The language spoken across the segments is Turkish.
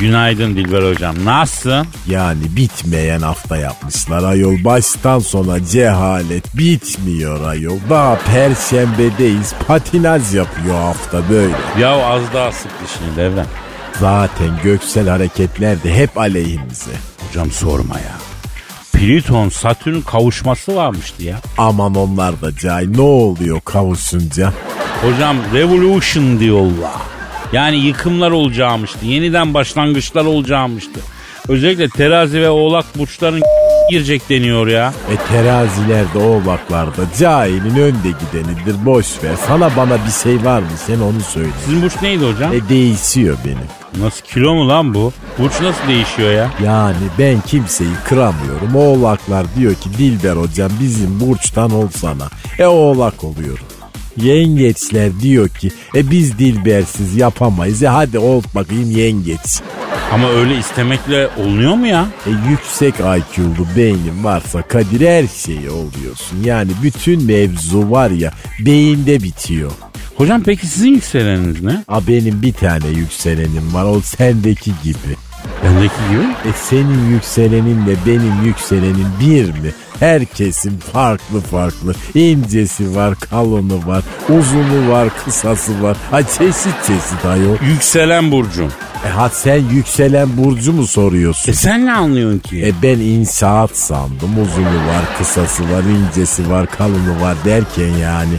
Günaydın Dilber hocam. Nasılsın? Yani bitmeyen hafta yapmışlar ayol. Baştan sona cehalet bitmiyor ayol. Daha perşembedeyiz. Patinaj yapıyor hafta böyle. Ya az daha sık dişini devren. Zaten göksel hareketler de hep aleyhimize. Hocam sorma ya. Plüton Satürn kavuşması varmıştı ya. Aman onlar da cahil. Ne oluyor kavuşunca? Hocam revolution diyorlar. Yani yıkımlar olacağımıştı. Yeniden başlangıçlar olacağımıştı. Özellikle terazi ve oğlak burçların girecek deniyor ya. E terazilerde oğlaklarda cahilin önde gidenidir boş ver. Sana bana bir şey var mı sen onu söyle. Sizin burç neydi hocam? E değişiyor benim. Nasıl kilo mu lan bu? Burç nasıl değişiyor ya? Yani ben kimseyi kıramıyorum. Oğlaklar diyor ki Dilber hocam bizim burçtan olsana. E oğlak oluyorum. Yengeçler diyor ki e biz dilbersiz yapamayız. E hadi ol bakayım yengeç. Ama öyle istemekle oluyor mu ya? E yüksek IQ'lu beynin varsa Kadir her şeyi oluyorsun. Yani bütün mevzu var ya beyinde bitiyor. Hocam peki sizin yükseleniniz ne? A benim bir tane yükselenim var o sendeki gibi. Bendeki gibi. E senin yükseleninle benim yükselenim bir mi? Herkesin farklı farklı. İncesi var, kalını var, uzunu var, kısası var. Ha çeşit çeşit ayol. Yükselen burcum. E ha sen yükselen burcu mu soruyorsun? E sen ne anlıyorsun ki? E ben inşaat sandım. Uzunu var, kısası var, incesi var, kalını var derken yani.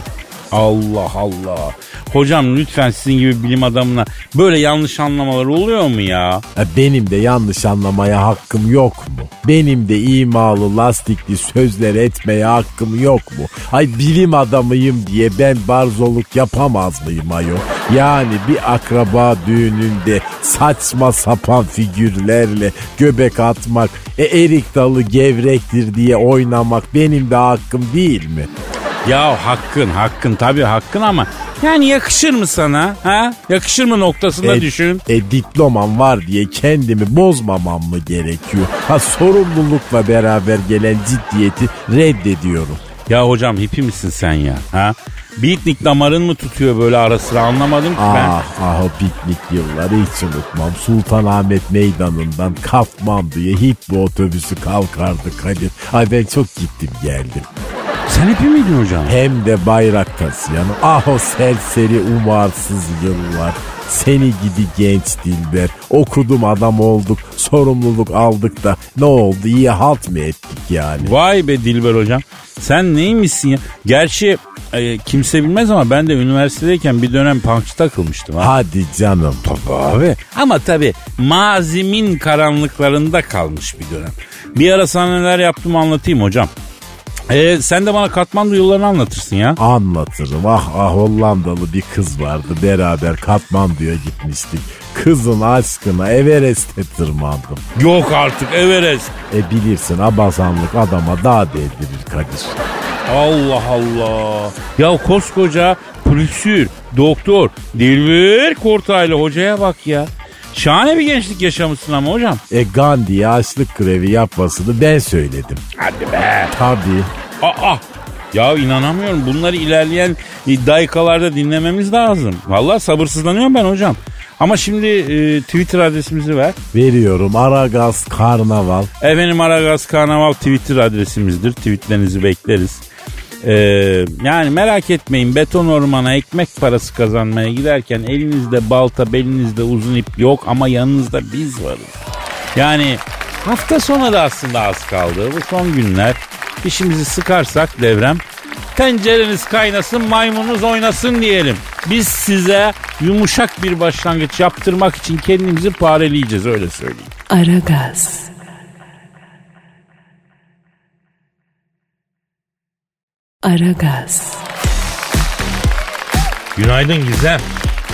Allah Allah. Hocam lütfen sizin gibi bilim adamına böyle yanlış anlamalar oluyor mu ya? E benim de yanlış anlamaya hakkım yok mu? Benim de imalı lastikli sözler etmeye hakkım yok mu? Ay bilim adamıyım diye ben barzoluk yapamaz mıyım ayol? Yani bir akraba düğününde saçma sapan figürlerle göbek atmak, e, erik dalı gevrektir diye oynamak benim de hakkım değil mi? Ya hakkın hakkın tabii hakkın ama yani yakışır mı sana? Ha? Yakışır mı noktasında E, düşün. E diplomam var diye kendimi bozmamam mı gerekiyor? Ha sorumlulukla beraber gelen ciddiyeti reddediyorum. Ya hocam hipi misin sen ya? Ha? Beatnik damarın mı tutuyor böyle ara sıra anlamadım ki ben. Ah ah o piknik yılları hiç unutmam. Sultanahmet meydanından Kathmandu'ya Hippo otobüsü kalkardı Kadir. Ay ben çok gittim geldim. Sen hipi miydin hocam? Hem de bayrak taşıyan. Ah o serseri umarsız yıllar. Seni gidi genç Dilber. Okudum adam olduk. Sorumluluk aldık da ne oldu iyi halt mı ettik yani? Vay be Dilber hocam. Sen neymişsin ya? Gerçi e, kimse bilmez ama ben de üniversitedeyken bir dönem punkçı takılmıştım. Ha. Hadi canım. Abi. Ama tabii mazimin karanlıklarında kalmış bir dönem. Bir ara sana neler yaptım anlatayım hocam. E, sen de bana Katmandu yollarını anlatırsın ya. Anlatırım. Ah ah Hollandalı bir kız vardı. Beraber Katmandu'ya gitmiştik. Kızın aşkına Everest'e tırmandım. Yok artık Everest. E bilirsin abazanlık adama dağ deldirir Kadir. Allah Allah. Ya koskoca pülsür, doktor, Dilber Kortaylı hocaya bak ya. Şahane bir gençlik yaşamışsın ama hocam. E Gandhi'ye açlık grevi yapmasını ben söyledim. Hadi be. Tabii. Aa. Ya inanamıyorum. Bunları ilerleyen dakikalarda dinlememiz lazım. Vallahi sabırsızlanıyorum ben hocam. Ama şimdi e, Twitter adresimizi ver. Veriyorum Aragaz Karnaval. Efendim Aragaz Karnaval Twitter adresimizdir. Tweetlerinizi bekleriz. Ee, yani merak etmeyin beton ormana ekmek parası kazanmaya giderken elinizde balta belinizde uzun ip yok ama yanınızda biz varız. Yani hafta sonu da aslında az kaldı. Bu son günler işimizi sıkarsak devrem tencereniz kaynasın maymununuz oynasın diyelim. Biz size yumuşak bir başlangıç yaptırmak için kendimizi pareleyeceğiz öyle söyleyeyim. Aragaz. Aragaz. Günaydın Gizem.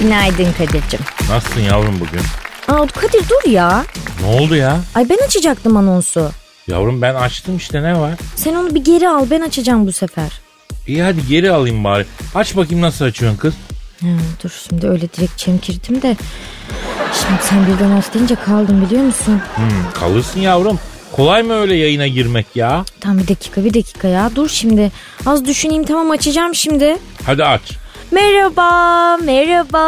Günaydın Kadir'cim. Nasılsın yavrum bugün? Aa, Kadir dur ya. Ne oldu ya? Ay ben açacaktım anonsu. Yavrum ben açtım işte ne var? Sen onu bir geri al ben açacağım bu sefer. İyi hadi geri alayım bari. Aç bakayım nasıl açıyorsun kız? Ha, dur şimdi öyle direkt çemkirdim de. Şimdi sen birden aç deyince kaldım biliyor musun? Hmm, kalırsın yavrum. Kolay mı öyle yayına girmek ya? Tam bir dakika bir dakika ya dur şimdi. Az düşüneyim tamam açacağım şimdi. Hadi aç. Merhaba merhaba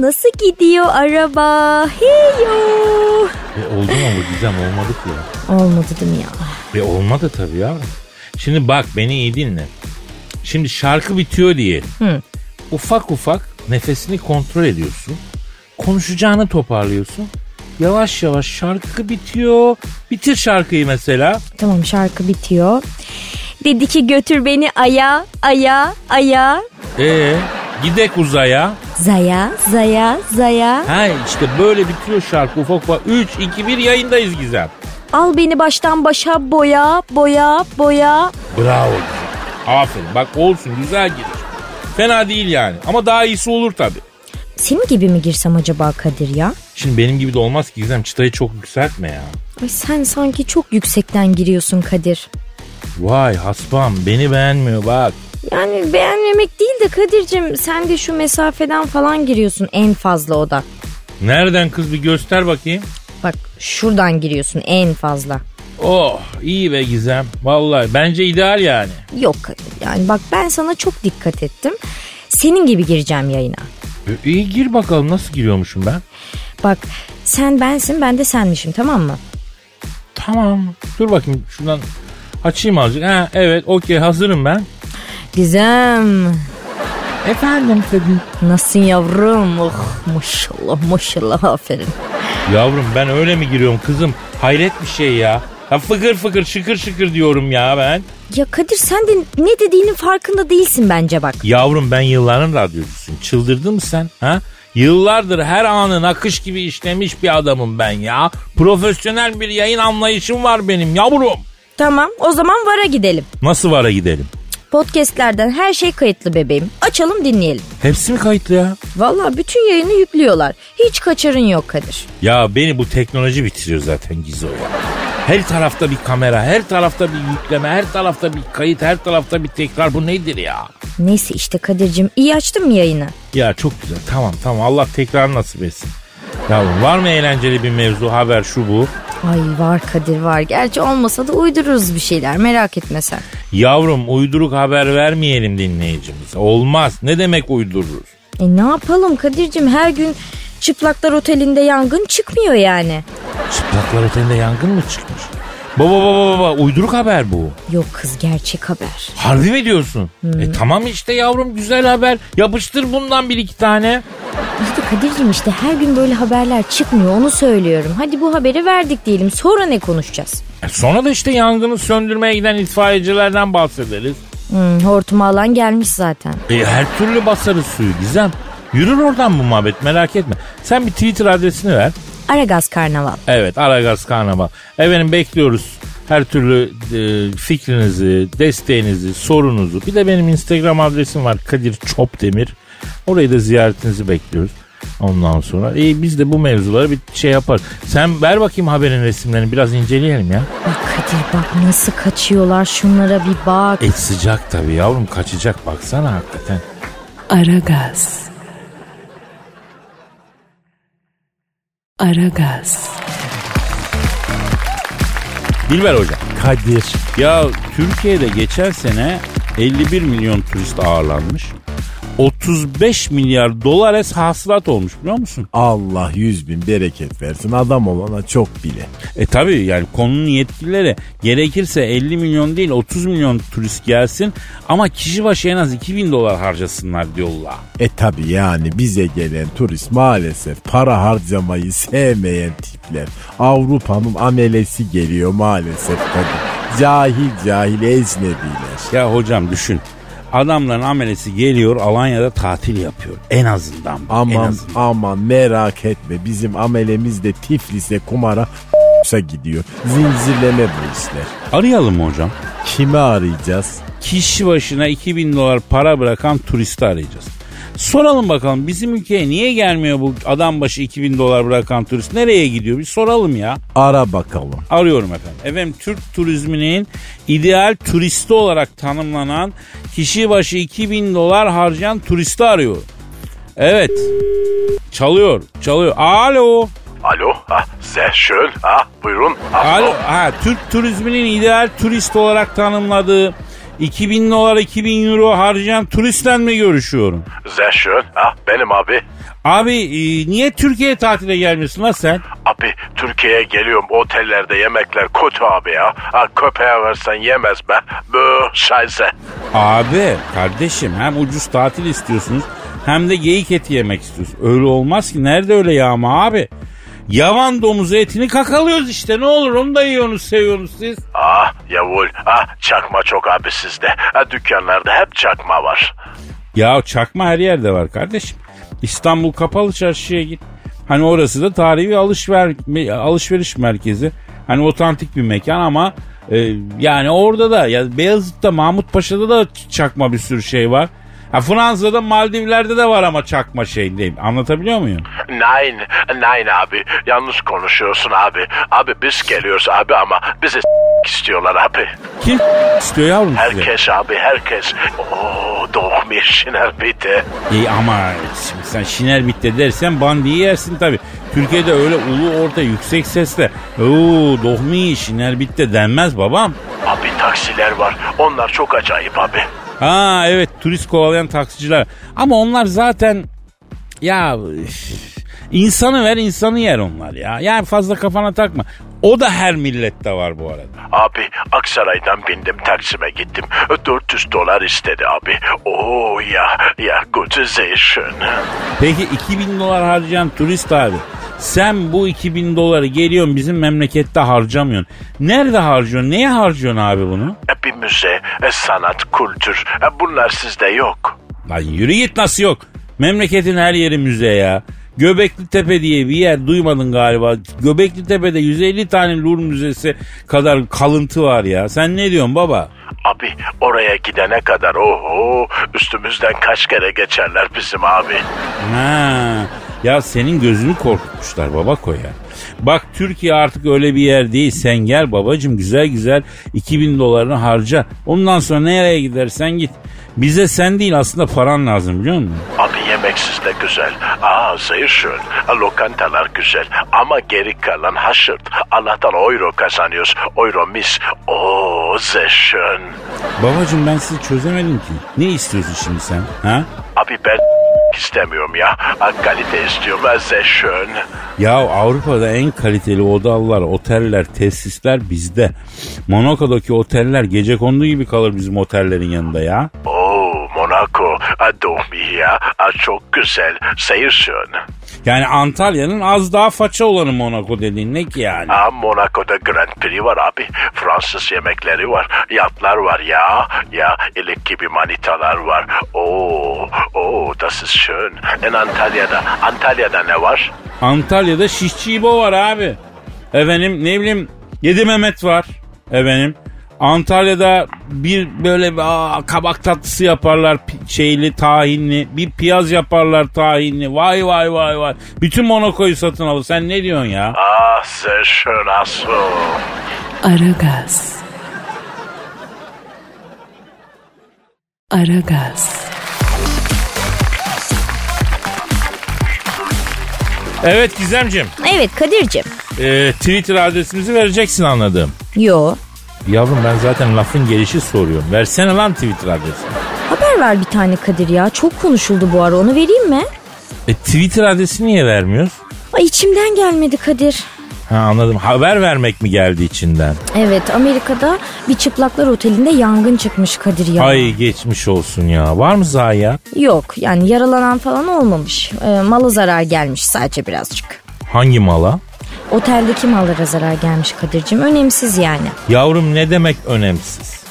nasıl gidiyor araba? Heyo. E, oldu mu bu Gizem olmadı ki ya. Olmadı değil mi ya? E olmadı tabii yavrum. Şimdi bak beni iyi dinle. Şimdi şarkı bitiyor diye. Hı. Ufak ufak nefesini kontrol ediyorsun. Konuşacağını toparlıyorsun. Yavaş yavaş şarkı bitiyor. Bitir şarkıyı mesela. Tamam şarkı bitiyor. Dedi ki götür beni aya aya aya. E gidek uzaya. Zaya zaya zaya. Ha işte böyle bitiyor şarkı ufak ufak. 3, 2, 1 yayındayız Gizem. Al beni baştan başa boya boya boya. Bravo Gizem. Aferin bak olsun güzel girir. Fena değil yani ama daha iyisi olur tabii. Senin gibi mi girsem acaba Kadir ya? Şimdi benim gibi de olmaz ki Gizem çıtayı çok yükseltme ya. Ay sen sanki çok yüksekten giriyorsun Kadir. Vay hasbam beni beğenmiyor bak. Yani beğenmemek değil de Kadir'cim sen de şu mesafeden falan giriyorsun en fazla o da. Nereden kız bir göster bakayım. Şuradan giriyorsun en fazla. Oh iyi be Gizem. Vallahi bence ideal yani. Yok yani bak ben sana çok dikkat ettim. Senin gibi gireceğim yayına. E, iyi gir bakalım nasıl giriyormuşum ben. Bak sen bensin ben de senmişim tamam mı? Tamam dur bakayım şuradan açayım azıcık. Ha, evet okey hazırım ben. Gizem. Efendim Kadir. Nasılsın yavrum? Oh, maşallah maşallah aferin. Yavrum ben öyle mi giriyorum kızım? Hayret bir şey ya. Ya fıkır fıkır şıkır şıkır diyorum ya ben. Ya Kadir sen de ne dediğinin farkında değilsin bence bak. Yavrum ben yılların radyocusuyum. Çıldırdın mı sen? Ha? Yıllardır her anın akış gibi işlemiş bir adamım ben ya. Profesyonel bir yayın anlayışım var benim yavrum. Tamam o zaman VAR'a gidelim. Nasıl vara gidelim? Podcastlerden her şey kayıtlı bebeğim. Açalım dinleyelim. Hepsi mi kayıtlı ya? Valla bütün yayını yüklüyorlar. Hiç kaçarın yok Kadir. Ya beni bu teknoloji bitiriyor zaten Gizo ya. Her tarafta bir kamera, her tarafta bir yükleme, her tarafta bir kayıt, her tarafta bir tekrar. Bu nedir ya? Neyse işte Kadir'cim iyi açtın mı yayını? Ya çok güzel. Tamam tamam Allah tekrar nasip etsin. Ya var mı eğlenceli bir mevzu, haber şu bu? Ay var Kadir var. Gerçi olmasa da uydururuz bir şeyler merak etme sen. Yavrum uyduruk haber vermeyelim dinleyicimize. Olmaz. Ne demek uydururuz? E ne yapalım Kadir'cim her gün çıplaklar otelinde yangın çıkmıyor yani. Çıplaklar otelinde yangın mı çıkmış? Baba baba baba uyduruk haber bu. Yok kız gerçek haber. Harbi mi diyorsun? E tamam işte yavrum güzel haber. Yapıştır bundan bir iki tane. İşte Kadir'cim işte her gün böyle haberler çıkmıyor onu söylüyorum. Hadi bu haberi verdik diyelim sonra ne konuşacağız? E sonra da işte yangını söndürmeye giden itfaiyecilerden bahsederiz. Hmm, hortuma alan gelmiş zaten. E her türlü basarız suyu Gizem. Yürür oradan bu muhabbet merak etme. Sen bir Twitter adresini ver. Aragaz Karnaval. Evet Aragaz Karnaval. Efendim bekliyoruz. Her türlü e, fikrinizi, desteğinizi, sorunuzu. Bir de benim Instagram adresim var Kadir Çopdemir. Orayı da ziyaretinizi bekliyoruz. Ondan sonra e, biz de bu mevzuları bir şey yapar. Sen ver bakayım haberin resimlerini biraz inceleyelim ya. Bak Kadir bak nasıl kaçıyorlar şunlara bir bak. Et sıcak tabii yavrum kaçacak baksana hakikaten. Aragaz. Aragaz. Dilber hocam. Kadir. Ya Türkiye'de geçen sene 51 milyon turist ağırlanmış. 35 milyar dolar es hasılat olmuş biliyor musun? Allah yüz bin bereket versin adam olana çok bile. E tabi yani konunun yetkilileri gerekirse 50 milyon değil 30 milyon turist gelsin ama kişi başı en az 2000 dolar harcasınlar diyorlar. E tabi yani bize gelen turist maalesef para harcamayı sevmeyen tipler. Avrupa'nın amelesi geliyor maalesef tabi. Cahil cahil ecnebiler. Ya hocam düşün. Adamların amelesi geliyor Alanya'da tatil yapıyor. En azından. bak, en Aman azından. aman merak etme bizim amelemiz de Tiflis'e kumara gidiyor. Zincirleme bu işler. Arayalım mı hocam? Kimi arayacağız? Kişi başına 2000 dolar para bırakan turisti arayacağız. Soralım bakalım bizim ülkeye niye gelmiyor bu adam başı 2000 dolar bırakan turist? Nereye gidiyor? Bir soralım ya. Ara bakalım. Arıyorum efendim. Efendim Türk turizminin ideal turisti olarak tanımlanan kişi başı 2000 dolar harcayan turisti arıyorum. Evet. Çalıyor, çalıyor. Alo. Alo, ha, sehr schön, ha, buyurun. Ha, Alo. Ha, Türk turizminin ideal turist olarak tanımladığı 2000 dolar 2000 euro harcayan turistle mi görüşüyorum? Sehr schön, ha, benim abi. Abi e, niye Türkiye'ye tatile gelmiyorsun lan sen? Abi Türkiye'ye geliyorum otellerde yemekler kötü abi ya. Ha, köpeğe versen yemez be. Bu şayse. Abi kardeşim hem ucuz tatil istiyorsunuz hem de geyik eti yemek istiyorsunuz. Öyle olmaz ki nerede öyle yağma abi? Yavan domuzu etini kakalıyoruz işte ne olur onu da yiyorsunuz seviyorsunuz siz. Ah yavul, ah çakma çok abi sizde. Ha, dükkanlarda hep çakma var. Ya çakma her yerde var kardeşim. İstanbul Kapalı Çarşı'ya git. Hani orası da tarihi alışver, alışveriş merkezi. Hani otantik bir mekan ama e, yani orada da ya Beyazıt'ta Mahmut Paşa'da da çakma bir sürü şey var. Ha Fransa'da Maldivler'de de var ama çakma şey değil. Anlatabiliyor muyum? Nein, nein abi. Yanlış konuşuyorsun abi. Abi biz geliyoruz abi ama bizi istiyorlar abi. Kim istiyor yavrum size? Herkes abi herkes. Oo, doch mir Schiner bitte. İyi ama şimdi sen şiner bitti dersen bandiyi yersin tabi. Türkiye'de öyle ulu orta yüksek sesle ooo dohmi şiner bitti denmez babam. Abi taksiler var. Onlar çok acayip abi. Ha evet turist kovalayan taksiciler. Ama onlar zaten ya insanı ver insanı yer onlar ya. Yani fazla kafana takma. O da her millette var bu arada. Abi Aksaray'dan bindim Taksim'e gittim. 400 dolar istedi abi. Oo ya ya schön. Peki 2000 dolar harcayan turist abi. Sen bu 2000 doları geliyorsun bizim memlekette harcamıyorsun. Nerede harcıyorsun? Neye harcıyorsun abi bunu? E, Bir müze, e, sanat, kültür. E, Bunlar sizde yok. Lan yürü git nasıl yok? Memleketin her yeri müze ya. Göbekli Tepe diye bir yer duymadın galiba. Göbekli Tepe'de 150 tane Louvre Müzesi kadar kalıntı var ya. Sen ne diyorsun baba? Abi oraya gidene kadar oho üstümüzden kaç kere geçerler bizim abi. Ha, ya senin gözünü korkutmuşlar baba koya. Bak Türkiye artık öyle bir yer değil. Sen gel babacım güzel güzel 2000 dolarını harca. Ondan sonra nereye gidersen git. Bize sen değil aslında paran lazım biliyor musun? Abi yemeksiz de güzel. Aa sehr schön. Lokantalar güzel. Ama geri kalan haşırt. Allah'tan euro kazanıyoruz. Euro mis. Oo sehr schön. Babacım ben sizi çözemedim ki. Ne istiyorsun şimdi sen? Ha? Abi ben istemiyorum ya. Kalite istiyorum. Sehr schön. Ya Avrupa'da en kaliteli odalar, oteller, tesisler bizde. Monaco'daki oteller gece kondu gibi kalır bizim otellerin yanında ya. Oo Monaco. Ha, Domi ya. Ha, çok güzel. Schön. Yani Antalya'nın az daha faça olanı Monaco dediğin ne ki yani? Ha, Monaco'da Grand Prix var abi. Fransız yemekleri var. Yatlar var ya. Ya ilik gibi manitalar var. Oo, oo das ist schön. En Antalya'da. Antalya'da ne var? Antalya'da Şişçi İbo var abi. Efendim ne bileyim Yedi Mehmet var. Efendim Antalya'da bir böyle aa, kabak tatlısı yaparlar şeyli tahinli. Bir piyaz yaparlar tahinli. Vay vay vay vay. Bütün Monaco'yu satın alır. Sen ne diyorsun ya? Ah, schön asu. Aragaz. Aragaz. Evet Gizemciğim. Evet Kadir'cim. Ee, Twitter adresimizi vereceksin anladım. Yo. Yavrum ben zaten lafın gelişi soruyorum. Versene lan Twitter adresini. Haber ver bir tane Kadir ya. Çok konuşuldu bu ara. Onu vereyim mi? E Twitter adresi niye vermiyoruz? Ay içimden gelmedi Kadir. Ha anladım. Haber vermek mi geldi içinden? Evet Amerika'da bir çıplaklar otelinde yangın çıkmış Kadir ya. Ay geçmiş olsun ya. Var mı zayiat? Yok yani yaralanan falan olmamış. Ee, malı zarar gelmiş sadece birazcık. Hangi mala? Oteldeki mallara zarar gelmiş Kadir'cim. Önemsiz yani. Yavrum ne demek önemsiz?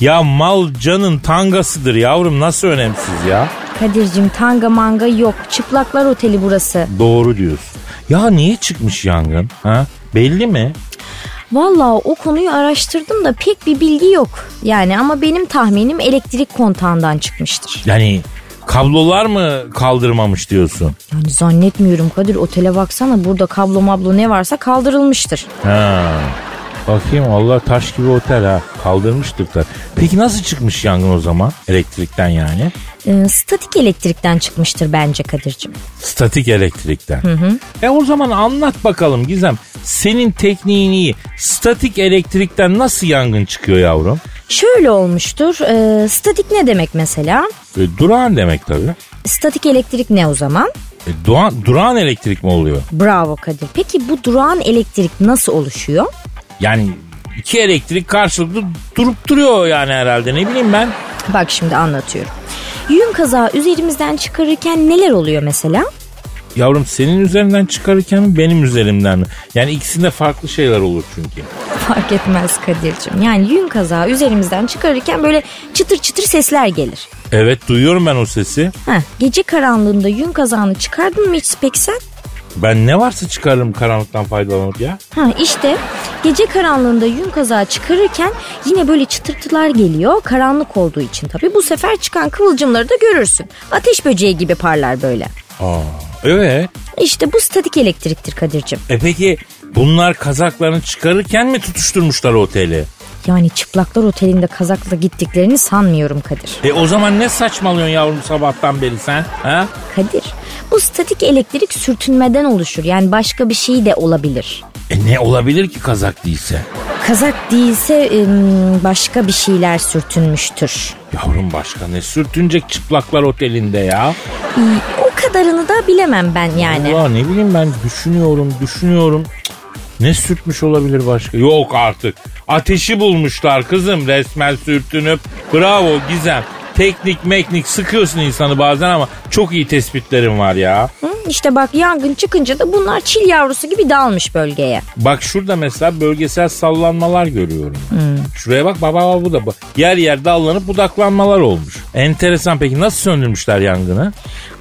Ya mal canın tangasıdır yavrum nasıl önemsiz ya? Kadir'cim tanga manga yok. Çıplaklar oteli burası. Doğru diyorsun. Ya niye çıkmış yangın? Ha? Belli mi? Vallahi o konuyu araştırdım da pek bir bilgi yok. Yani ama benim tahminim elektrik kontağından çıkmıştır. Yani kablolar mı kaldırmamış diyorsun? Yani zannetmiyorum Kadir otele baksana burada kablo mablo ne varsa kaldırılmıştır. Ha. Bakayım Allah taş gibi otel ha. Kaldırmıştır da. Peki nasıl çıkmış yangın o zaman? Elektrikten yani. Ee, statik elektrikten çıkmıştır bence Kadir'cim. Statik elektrikten. E o zaman anlat bakalım Gizem. Senin tekniğin iyi. Statik elektrikten nasıl yangın çıkıyor yavrum? Şöyle olmuştur. Ee, statik ne demek mesela? E, durağan demek tabii. Statik elektrik ne o zaman? E, duran, durağan elektrik mi oluyor? Bravo Kadir. Peki bu durağan elektrik nasıl oluşuyor? Yani iki elektrik karşılıklı durup duruyor yani herhalde ne bileyim ben. Bak şimdi anlatıyorum. Yün kazağı üzerimizden çıkarırken neler oluyor mesela? Yavrum senin üzerinden çıkarırken mi benim üzerimden mi? Yani ikisinde farklı şeyler olur çünkü. Fark etmez Kadir'cim. Yani yün kazağı üzerimizden çıkarırken böyle çıtır çıtır sesler gelir. Evet duyuyorum ben o sesi. Heh, gece karanlığında yün kazağını çıkardın mı hiç peki sen? Ben ne varsa çıkarırım karanlıktan faydalanıp ya. Ha işte gece karanlığında yün kazağı çıkarırken yine böyle çıtırtılar geliyor. Karanlık olduğu için tabii bu sefer çıkan kıvılcımları da görürsün. Ateş böceği gibi parlar böyle. Aa, evet. İşte bu statik elektriktir Kadir'cim. E peki bunlar kazaklarını çıkarırken mi tutuşturmuşlar oteli? Yani çıplaklar otelinde kazakla gittiklerini sanmıyorum Kadir. E o zaman ne saçmalıyorsun yavrum sabahtan beri sen? Ha? Kadir bu statik elektrik sürtünmeden oluşur. Yani başka bir şey de olabilir. E ne olabilir ki kazak değilse? Kazak değilse başka bir şeyler sürtünmüştür. Yavrum başka ne sürtünecek çıplaklar otelinde ya? O kadarını da bilemem ben yani. Allah ne bileyim ben düşünüyorum düşünüyorum. Ne sürtmüş olabilir başka? Yok artık. Ateşi bulmuşlar kızım resmen sürtünüp. Bravo Gizem. Teknik meknik sıkıyorsun insanı bazen ama çok iyi tespitlerin var ya. Hı? İşte bak yangın çıkınca da bunlar çil yavrusu gibi dalmış bölgeye. Bak şurada mesela bölgesel sallanmalar görüyorum. Şuraya bak baba baba bu da. Yer yer dallanıp budaklanmalar olmuş. Enteresan peki nasıl söndürmüşler yangını?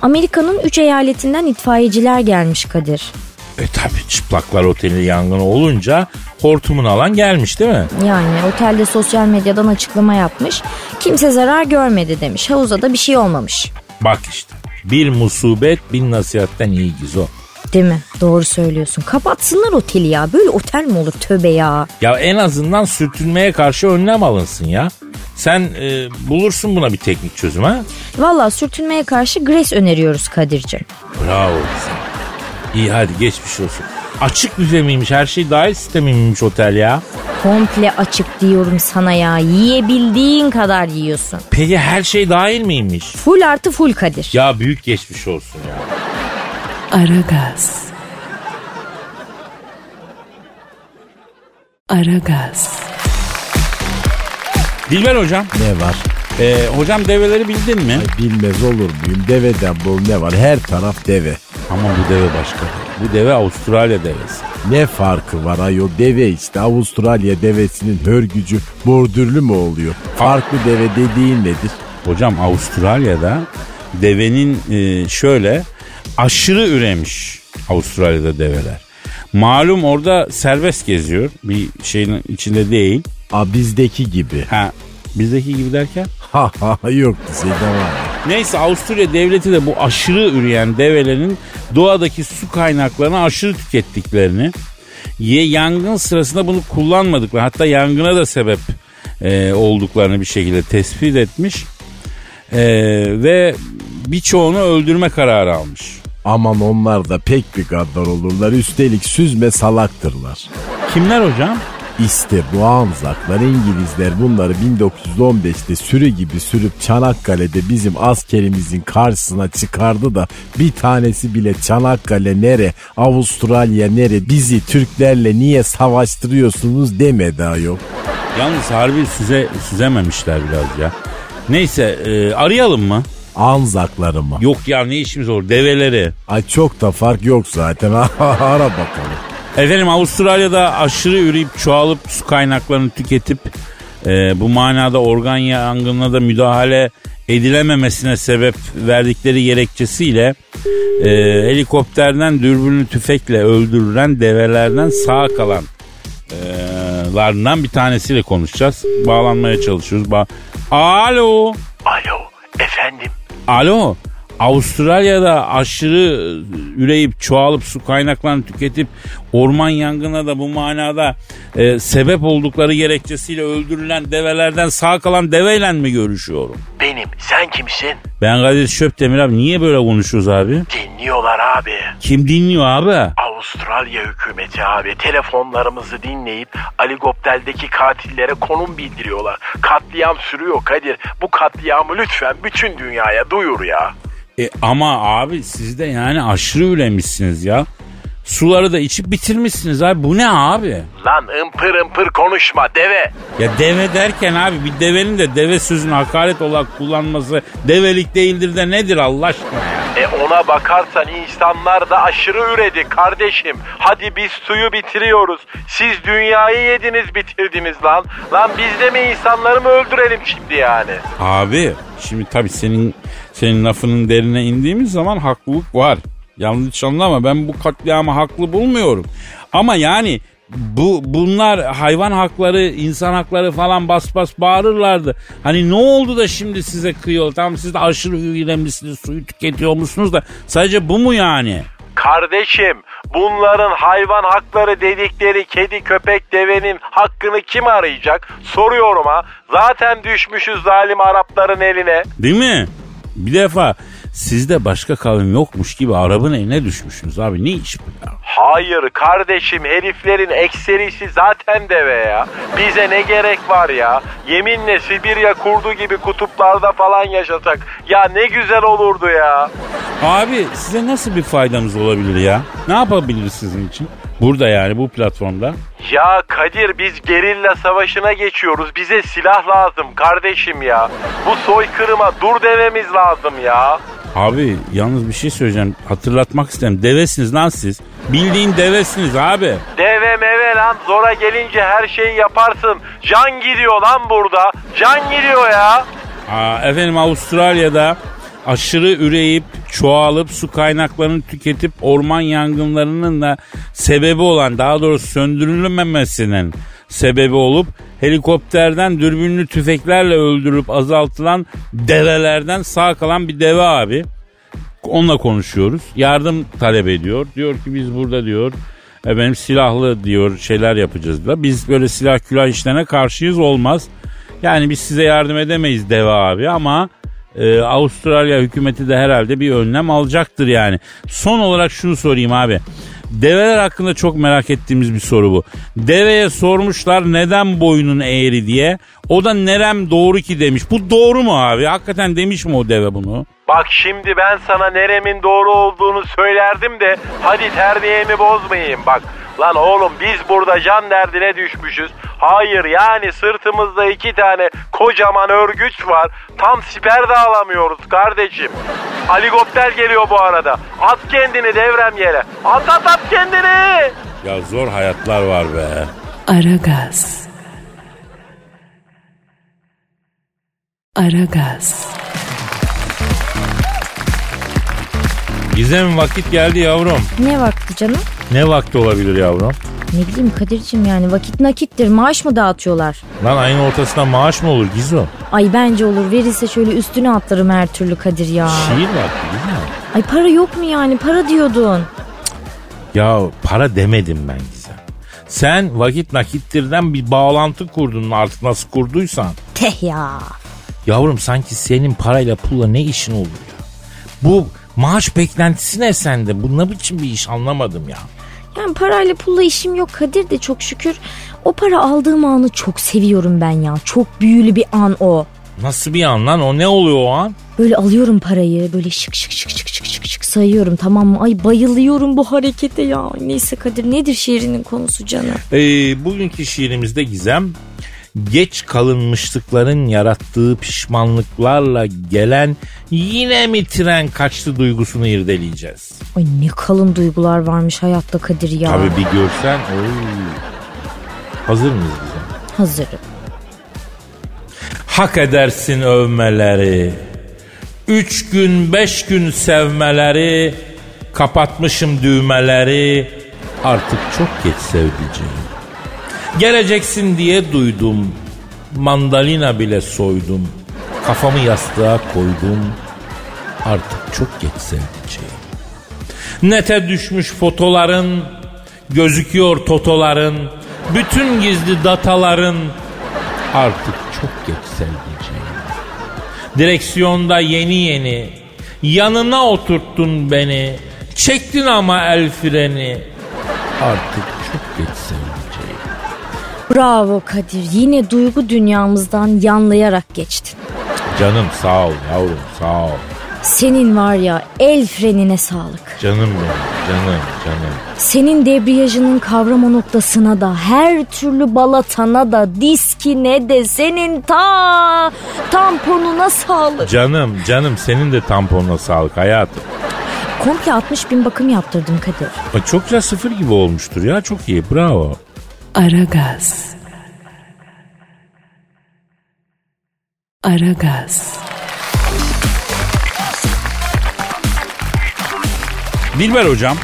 Amerika'nın 3 eyaletinden itfaiyeciler gelmiş Kadir. E tabi çıplaklar oteli yangını olunca hortumunu alan gelmiş değil mi? Yani otelde sosyal medyadan açıklama yapmış. Kimse zarar görmedi demiş. Havuza da bir şey olmamış. Bak işte bir musibet bin nasihatten iyi gizo. Değil mi? Doğru söylüyorsun. Kapatsınlar oteli ya. Böyle otel mi olur? Tövbe ya. Ya en azından sürtünmeye karşı önlem alınsın ya. Sen e, bulursun buna bir teknik çözüm ha? Valla sürtünmeye karşı Grace öneriyoruz Kadir'cim. Bravo. İyi hadi geçmiş olsun. Açık büfe miymiş her şey dahil sistemi miymiş otel ya? Komple açık diyorum sana ya. Yiyebildiğin kadar yiyorsun. Peki her şey dahil miymiş? Full artı full Kadir. Ya büyük geçmiş olsun ya. Aragaz. Aragaz. Dilber hocam. Ne var? E, hocam develeri bildin mi? Bilmez olur muyum? Deveden bol ne var? Her taraf deve. Ama bu deve başka. Bu deve Avustralya devesi. Ne farkı var ayol deve işte Avustralya devesinin hörgücü bordürlü mü oluyor? Farklı deve dediğin nedir? Hocam Avustralya'da devenin e, şöyle aşırı üremiş Avustralya'da develer. Malum orada serbest geziyor. Bir şeyin içinde değil. A bizdeki gibi. Ha bizdeki gibi derken? Ha ha yok şeyde var. Neyse Avusturya devleti de bu aşırı üreyen develerin doğadaki su kaynaklarını aşırı tükettiklerini ye yangın sırasında bunu kullanmadıkları hatta yangına da sebep e, olduklarını bir şekilde tespit etmiş E, ve birçoğunu öldürme kararı almış. Aman onlar da pek bir gaddar olurlar. Üstelik süzme salaktırlar. Kimler hocam? İşte bu Anzaklar İngilizler bunları 1915'te sürü gibi sürüp Çanakkale'de bizim askerimizin karşısına çıkardı da bir tanesi bile Çanakkale nere, Avustralya nere, bizi Türklerle niye savaştırıyorsunuz demedi ayol. Yalnız harbi süze, süzememişler biraz ya. Neyse e, arayalım mı? Anzakları mı? Yok ya ne işimiz olur develeri. Ay çok da fark yok zaten. Ara bakalım. Efendim Avustralya'da aşırı üreyip çoğalıp su kaynaklarını tüketip e, bu manada organ yangınına da müdahale edilememesine sebep verdikleri gerekçesiyle e, helikopterden dürbünlü tüfekle öldürülen develerden sağ kalan e, larından bir tanesiyle konuşacağız. Bağlanmaya çalışıyoruz. Ba Alo. Alo efendim. Alo. Avustralya'da aşırı üreyip çoğalıp su kaynaklarını tüketip orman yangına da bu manada e, sebep oldukları gerekçesiyle öldürülen develerden sağ kalan deveyle mi görüşüyorum? Benim sen kimsin? Ben Kadir Şöpdemir abi niye böyle konuşuyoruz abi? Dinliyorlar abi. Kim dinliyor abi? Avustralya hükümeti abi telefonlarımızı dinleyip helikopterdeki katillere konum bildiriyorlar. Katliam sürüyor Kadir. Bu katliamı lütfen bütün dünyaya duyur ya. E, ama abi siz de yani aşırı üremişsiniz ya. Suları da içip bitirmişsiniz abi. Bu ne abi? Lan ımpır ımpır konuşma deve. Ya deve derken abi bir devenin de deve sözünü hakaret olarak kullanması develik değildir de nedir Allah aşkına? E ona bakarsan insanlar da aşırı üredi kardeşim. Hadi biz suyu bitiriyoruz. Siz dünyayı yediniz bitirdiniz lan. Lan biz de mi insanları mı öldürelim şimdi yani? Abi şimdi tabii senin senin lafının derine indiğimiz zaman haklılık var. Yanlış anlama ben bu katliamı haklı bulmuyorum. Ama yani bu bunlar hayvan hakları, insan hakları falan bas bas bağırırlardı. Hani ne oldu da şimdi size kıyıyor? Tamam siz de aşırı üyelemişsiniz, suyu tüketiyor musunuz da sadece bu mu yani? Kardeşim bunların hayvan hakları dedikleri kedi köpek devenin hakkını kim arayacak? Soruyorum ha. Zaten düşmüşüz zalim Arapların eline. Değil mi? Bir defa sizde başka kavim yokmuş gibi Arap'ın eline düşmüşsünüz abi. Ne iş bu ya? Hayır kardeşim heriflerin ekserisi zaten deve ya. Bize ne gerek var ya? Yeminle Sibirya kurdu gibi kutuplarda falan yaşasak. Ya ne güzel olurdu ya. Abi size nasıl bir faydamız olabilir ya? Ne yapabiliriz sizin için? Burada yani bu platformda. Ya Kadir biz gerilla savaşına geçiyoruz. Bize silah lazım kardeşim ya. Bu soykırıma dur dememiz lazım ya. Abi yalnız bir şey söyleyeceğim. Hatırlatmak isterim. Devesiniz lan siz. Bildiğin devesiniz abi. Deve meve lan zora gelince her şeyi yaparsın. Can gidiyor lan burada. Can gidiyor ya. Aa, efendim Avustralya'da aşırı üreyip çoğalıp su kaynaklarını tüketip orman yangınlarının da sebebi olan daha doğrusu söndürülmemesinin sebebi olup helikopterden dürbünlü tüfeklerle öldürüp azaltılan develerden sağ kalan bir deve abi. Onunla konuşuyoruz. Yardım talep ediyor. Diyor ki biz burada diyor efendim silahlı diyor şeyler yapacağız da. Biz böyle silah külah işlerine karşıyız olmaz. Yani biz size yardım edemeyiz deve abi ama e, Avustralya hükümeti de herhalde bir önlem alacaktır yani. Son olarak şunu sorayım abi. Develer hakkında çok merak ettiğimiz bir soru bu. Deveye sormuşlar neden boynun eğri diye. O da nerem doğru ki demiş. Bu doğru mu abi? Hakikaten demiş mi o deve bunu? Bak şimdi ben sana neremin doğru olduğunu söylerdim de hadi terbiyemi bozmayayım bak. Lan oğlum biz burada can derdine düşmüşüz. Hayır yani sırtımızda iki tane kocaman örgüç var. Tam siper de alamıyoruz kardeşim. Helikopter geliyor bu arada. At kendini devrem yere. At at at kendini. Ya zor hayatlar var be. Aragaz. Aragaz. Gizem vakit geldi yavrum. Ne vakti canım? Ne vakti olabilir yavrum? Ne bileyim Kadir'cim yani vakit nakittir maaş mı dağıtıyorlar? Lan ayın ortasında maaş mı olur Gizo? Ay bence olur verirse şöyle üstüne atlarım her türlü Kadir ya. Şiir vakti değil mi? Ay para yok mu yani para diyordun. Ya para demedim ben Gizem. Sen vakit nakittirden bir bağlantı kurdun artık nasıl kurduysan. Teh ya. Yavrum sanki senin parayla pulla ne işin olur ya? Bu maaş beklentisi ne sende? Bu ne biçim bir iş anlamadım ya. Yani parayla pulla işim yok Kadir de çok şükür. o para aldığım anı çok seviyorum ben ya. Çok büyülü bir an o. Nasıl bir an lan o ne oluyor o an? Böyle alıyorum parayı böyle şık şık şık şık şık şık şık sayıyorum tamam mı? Ay bayılıyorum bu harekete ya. Neyse Kadir nedir şiirinin konusu canım? Ee, bugünkü şiirimizde Gizem geç kalınmışlıkların yarattığı pişmanlıklarla gelen yine mi tren kaçtı duygusunu irdeleyeceğiz. Ay ne kalın duygular varmış hayatta Kadir ya. Tabii bir görsen. Oy. Hazır mıyız Gizem? Hazırım. Hak edersin övmeleri. Üç gün beş gün sevmeleri. Kapatmışım düğmeleri. Artık çok geç sevdiceğim. Geleceksin diye duydum. Mandalina bile soydum. Kafamı yastığa koydum. Artık çok geç sevdiceğim. Nete düşmüş fotoların, gözüküyor totoların, bütün gizli dataların artık çok geç sevdiceğim. Direksiyonda yeni yeni, yanına oturttun beni, çektin ama el freni, artık çok geç. Bravo Kadir yine duygu dünyamızdan yanlayarak geçtin. Canım sağ ol yavrum sağ ol. Senin var ya el frenine sağlık. Canım benim canım canım. Senin debriyajının kavrama noktasına da her türlü balatana da diskine de senin ta tamponuna sağlık. Canım canım senin de tamponuna sağlık hayatım. Komple 60 bin bakım yaptırdım Kadir. Çok güzel sıfır gibi olmuştur ya çok iyi bravo. Aragaz. Aragaz. Dilber hocam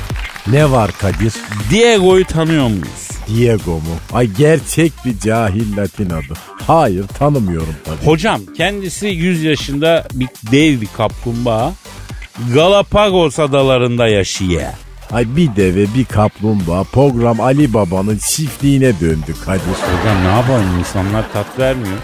Ne var Kadir? Diego'yu tanıyor muyuz? Diego mu? Ay gerçek bir cahil Latin adı. Hayır tanımıyorum tabii. Hocam kendisi 100 yaşında bir dev bir kaplumbağa. Galapagos adalarında yaşıyor. Ay bir deve bir kaplumbağa program Ali Baba'nın çiftliğine döndü Kadir. Hocam ne yapalım insanlar tat vermiyor.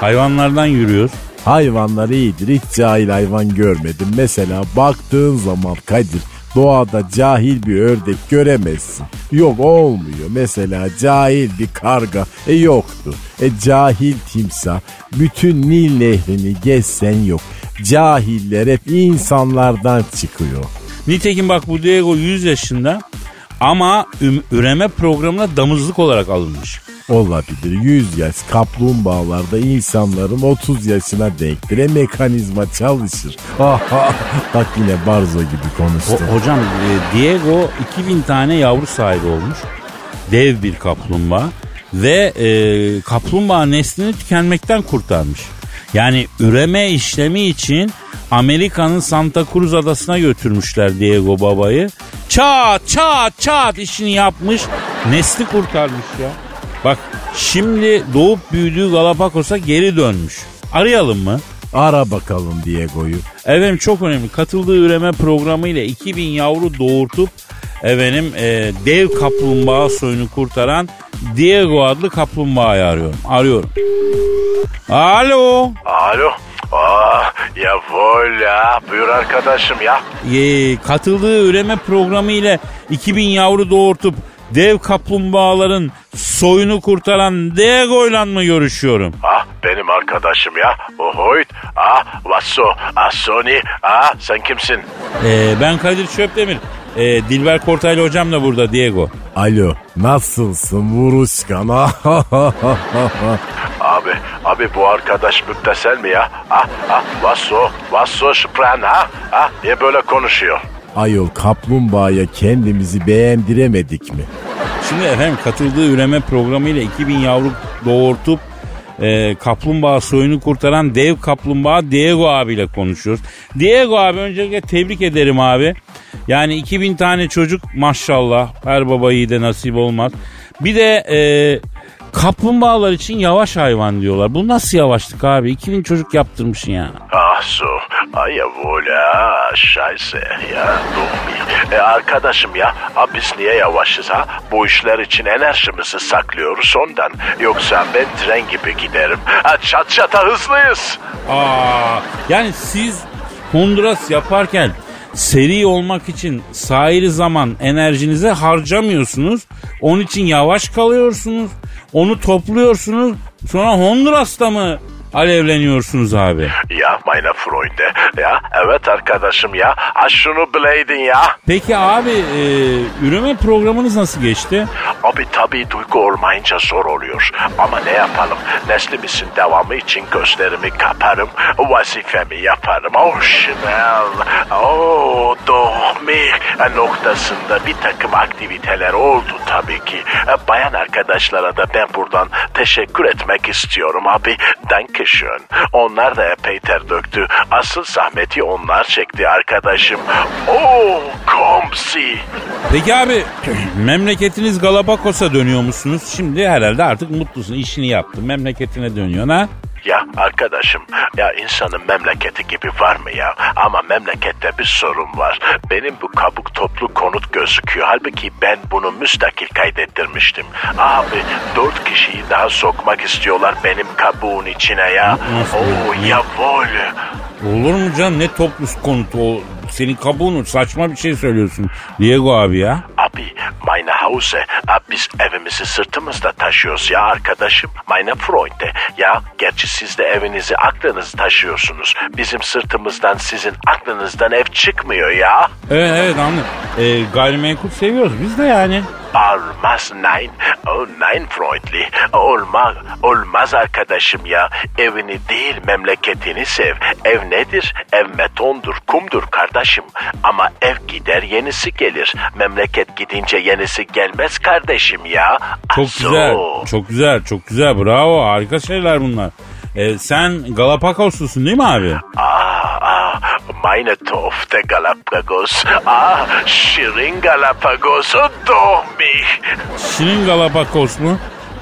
Hayvanlardan yürüyoruz. Hayvanlar iyidir hiç cahil hayvan görmedim. Mesela baktığın zaman Kadir doğada cahil bir ördek göremezsin. Yok olmuyor. Mesela cahil bir karga e yoktu. E cahil timsah bütün Nil nehrini gezsen yok. Cahiller hep insanlardan çıkıyor. Nitekim bak bu Diego 100 yaşında ama üreme programına damızlık olarak alınmış. Olabilir. 100 yaş kaplumbağalarda insanların 30 yaşına denktir. E mekanizma çalışır. Bak yine Barzo gibi konuştu. Ho- hocam e, Diego 2000 tane yavru sahibi olmuş. Dev bir kaplumbağa ve e, kaplumbağa neslini tükenmekten kurtarmış. Yani üreme işlemi için Amerika'nın Santa Cruz adasına götürmüşler Diego babayı. Çat çat çat işini yapmış. Nesli kurtarmış ya. Bak şimdi doğup büyüdüğü Galapagos'a geri dönmüş. Arayalım mı? Ara bakalım Diego'yu. Efendim çok önemli. Katıldığı üreme programı ile 2000 yavru doğurtup efendim e, dev kaplumbağa soyunu kurtaran Diego adlı kaplumbağayı arıyorum. Arıyorum. Alo. Alo. Aa, ya vola. Buyur arkadaşım ya. E, katıldığı üreme programı ile 2000 yavru doğurtup dev kaplumbağaların soyunu kurtaran Diego'yla mı görüşüyorum? Ah benim arkadaşım ya. Ohoyt. Ah Vasso. Ah Sony. Ah sen kimsin? E, ben Kadir Çöptemir. E, Dilber Kortaylı hocam da burada Diego. Alo nasılsın vuruşkan? Abi, abi bu arkadaş müptesel mi ya? Ah, ah, Vasso, Vasso Şıpran ha? Ah, niye böyle konuşuyor? Ayol kaplumbağaya kendimizi beğendiremedik mi? Şimdi efendim katıldığı üreme programıyla 2000 yavru doğurtup e, kaplumbağa soyunu kurtaran dev kaplumbağa Diego abiyle konuşuyoruz. Diego abi öncelikle tebrik ederim abi. Yani 2000 tane çocuk maşallah her baba yiğide nasip olmaz. Bir de e, kaplumbağalar için yavaş hayvan diyorlar. Bu nasıl yavaşlık abi? 2000 çocuk yaptırmışsın ya. Ah so, ay vola, şayse ya. E arkadaşım ya, biz niye yavaşız ha? Bu işler için enerjimizi saklıyoruz ondan. Yoksa ben tren gibi giderim. Ha, çat çata hızlıyız. Aa, yani siz Honduras yaparken seri olmak için sahiri zaman enerjinizi harcamıyorsunuz. Onun için yavaş kalıyorsunuz. Onu topluyorsunuz. Sonra Honduras'ta mı alevleniyorsunuz abi? Ya meine Freunde. Ya evet arkadaşım ya. Ha şunu bileydin ya. Peki abi e, üreme programınız nasıl geçti? Abi tabii duygu olmayınca zor oluyor. Ama ne yapalım? Neslimizin devamı için gözlerimi kaparım. Vazifemi yaparım. Oh Chanel. Oh Dohmi noktasında bir takım aktiviteler oldu tabii ki. Bayan arkadaşlara da ben buradan teşekkür etmek istiyorum abi. Dankeschön. Onlar da epey ter döktü. Asıl zahmeti onlar çekti arkadaşım. Oh komsi. Peki abi memleketiniz Galapagos'a dönüyor musunuz? Şimdi herhalde artık mutlusun işini yaptın memleketine dönüyorsun ha? Ya arkadaşım ya insanın memleketi gibi var mı ya? Ama memlekette bir sorun var. Benim bu kabuk toplu konut gözüküyor. Halbuki ben bunu müstakil kaydettirmiştim. Abi dört kişiyi daha sokmak istiyorlar benim kabuğun içine ya. Oo ya böyle. Olur mu canım ne toplu konut o senin kabuğunu saçma bir şey söylüyorsun Diego abi ya. Abi meine Hause. Biz evimizi sırtımızda taşıyoruz ya arkadaşım. Meine Freunde. Ya gerçi siz de evinizi aklınızda taşıyorsunuz. Bizim sırtımızdan sizin aklınızdan ev çıkmıyor ya. Evet evet anladım. Ee, gayrimenkul seviyoruz biz de yani. Olmaz nein. Oh nein Freundli. Olmaz, olmaz arkadaşım ya. Evini değil memleketini sev. Ev nedir? Ev betondur, kumdur kardeşim. Ama ev gider yenisi gelir. Memleket gidince yenisi gelmez kardeşim ya. Çok Aso. güzel çok güzel çok güzel bravo harika şeyler bunlar. Ee, sen Galapagoslusun değil mi abi? Ah, ah, meine Tochter Galapagos. Ah, Şirin Galapagos. Doch mich. Şirin Galapagos mu?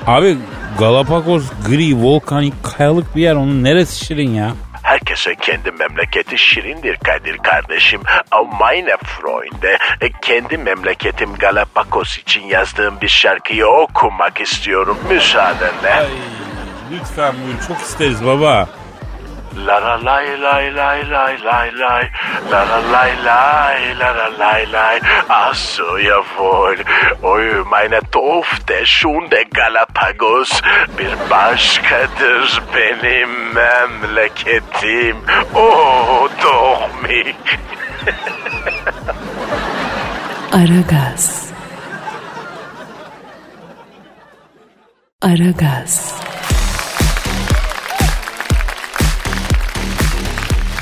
Abi Galapagos gri volkanik kayalık bir yer onun neresi şirin ya? Herkese kendi memleketi şirindir Kadir kardeşim. Meine Freunde, e, kendi memleketim Galapagos için yazdığım bir şarkıyı okumak istiyorum müsaadenle. Ay, lütfen buyur çok isteriz baba. La la lay lay lay lay lay lay La la lay lay la la lay lay Ach so jawohl Oy meine Tochter schon de Galapagos. Bir başkadır benim memleketim. Oh doch mich. Aragaz. Aragaz.